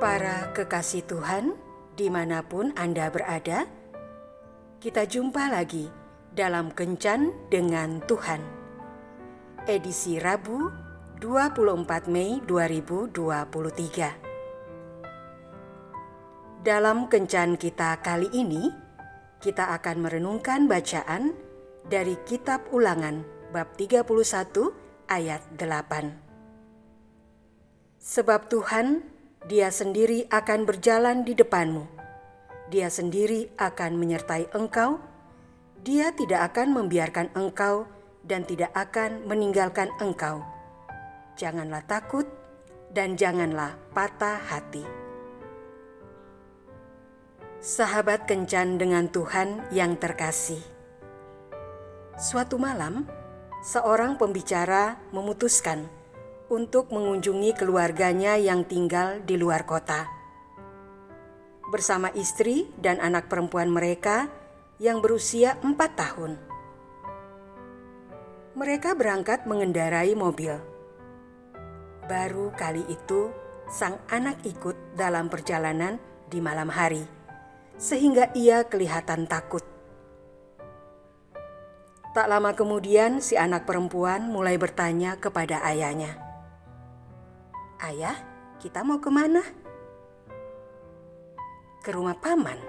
Para kekasih Tuhan, di mana pun Anda berada, kita jumpa lagi dalam Kencan dengan Tuhan. Edisi Rabu 24 Mei 2023. Dalam Kencan kita kali ini, kita akan merenungkan bacaan dari Kitab Ulangan bab 31 ayat 8. Sebab Tuhan, Dia sendiri akan berjalan di depanmu. Dia sendiri akan menyertai engkau. Dia tidak akan membiarkan engkau dan tidak akan meninggalkan engkau. Janganlah takut dan janganlah patah hati. Sahabat kencan dengan Tuhan yang terkasih. Suatu malam, seorang pembicara memutuskan untuk mengunjungi keluarganya yang tinggal di luar kota. Bersama istri dan anak perempuan mereka yang berusia empat tahun. Mereka berangkat mengendarai mobil. Baru kali itu, sang anak ikut dalam perjalanan di malam hari, sehingga ia kelihatan takut. Tak lama kemudian, si anak perempuan mulai bertanya kepada ayahnya, "Ayah, kita mau ke mana?" "Ke rumah paman."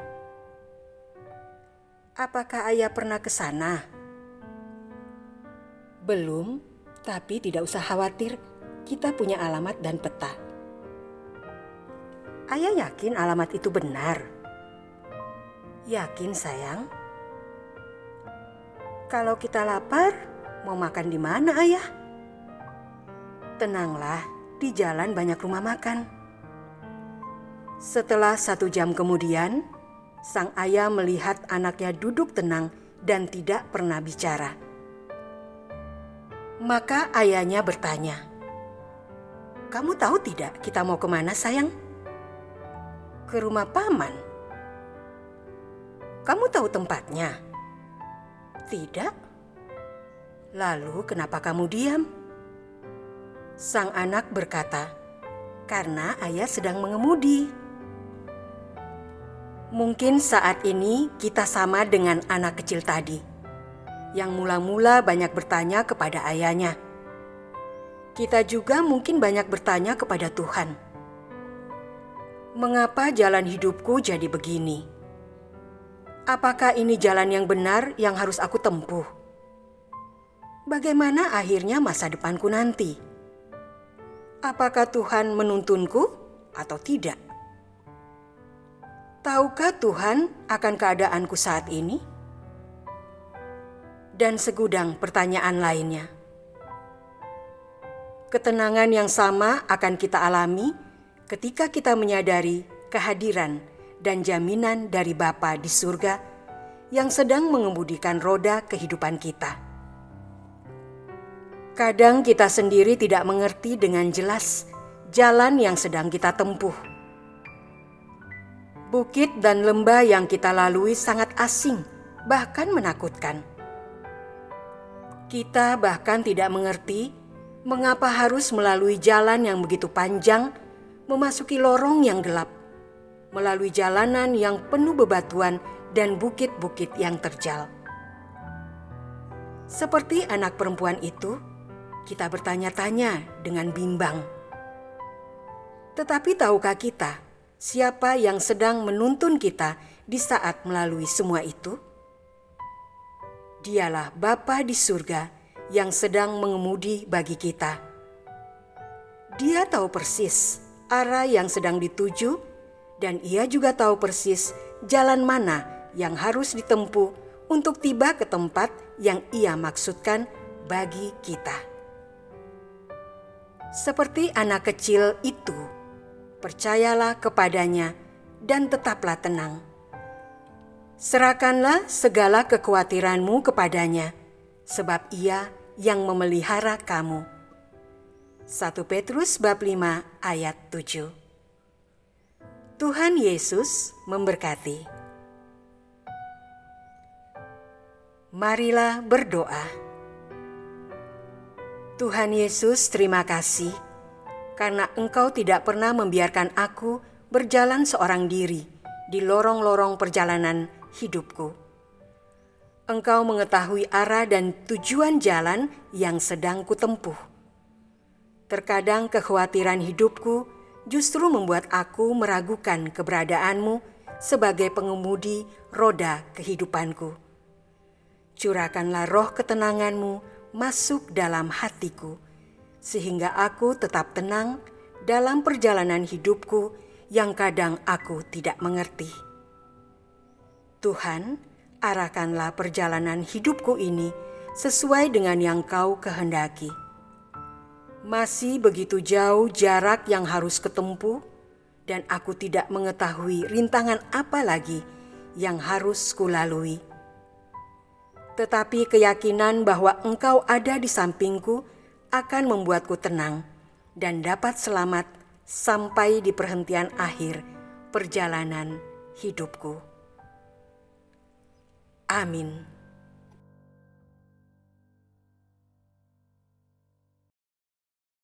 "Apakah ayah pernah ke sana?" "Belum, tapi tidak usah khawatir, kita punya alamat dan peta." "Ayah yakin alamat itu benar?" "Yakin, sayang." Kalau kita lapar, mau makan di mana ayah? Tenanglah, di jalan banyak rumah makan. Setelah satu jam kemudian, sang ayah melihat anaknya duduk tenang dan tidak pernah bicara. Maka ayahnya bertanya, "Kamu tahu tidak kita mau ke mana sayang?" "Ke rumah paman." "Kamu tahu tempatnya?" Tidak. Lalu, kenapa kamu diam? Sang anak berkata, "Karena ayah sedang mengemudi." Mungkin saat ini kita sama dengan anak kecil tadi, yang mula-mula banyak bertanya kepada ayahnya. Kita juga mungkin banyak bertanya kepada Tuhan, "Mengapa jalan hidupku jadi begini?" Apakah ini jalan yang benar yang harus aku tempuh? Bagaimana akhirnya masa depanku nanti? Apakah Tuhan menuntunku atau tidak? Tahukah Tuhan akan keadaanku saat ini? Dan segudang pertanyaan lainnya. Ketenangan yang sama akan kita alami ketika kita menyadari kehadiran dan jaminan dari Bapa di surga yang sedang mengemudikan roda kehidupan kita. Kadang kita sendiri tidak mengerti dengan jelas jalan yang sedang kita tempuh. Bukit dan lembah yang kita lalui sangat asing, bahkan menakutkan. Kita bahkan tidak mengerti mengapa harus melalui jalan yang begitu panjang, memasuki lorong yang gelap, melalui jalanan yang penuh bebatuan dan bukit-bukit yang terjal. Seperti anak perempuan itu, kita bertanya-tanya dengan bimbang. Tetapi tahukah kita siapa yang sedang menuntun kita di saat melalui semua itu? Dialah Bapa di surga yang sedang mengemudi bagi kita. Dia tahu persis arah yang sedang dituju dan ia juga tahu persis jalan mana yang harus ditempuh untuk tiba ke tempat yang ia maksudkan bagi kita. Seperti anak kecil itu, percayalah kepadanya dan tetaplah tenang. Serahkanlah segala kekhawatiranmu kepadanya, sebab ia yang memelihara kamu. 1 Petrus bab 5 ayat 7 Tuhan Yesus memberkati. Marilah berdoa. Tuhan Yesus, terima kasih karena Engkau tidak pernah membiarkan aku berjalan seorang diri di lorong-lorong perjalanan hidupku. Engkau mengetahui arah dan tujuan jalan yang sedang kutempuh. Terkadang kekhawatiran hidupku justru membuat aku meragukan keberadaanmu sebagai pengemudi roda kehidupanku. Curahkanlah roh ketenanganmu masuk dalam hatiku, sehingga aku tetap tenang dalam perjalanan hidupku yang kadang aku tidak mengerti. Tuhan, arahkanlah perjalanan hidupku ini sesuai dengan yang Kau kehendaki. Masih begitu jauh jarak yang harus ketempuh, dan aku tidak mengetahui rintangan apa lagi yang harus kulalui. Tetapi keyakinan bahwa Engkau ada di sampingku akan membuatku tenang dan dapat selamat sampai di perhentian akhir perjalanan hidupku. Amin.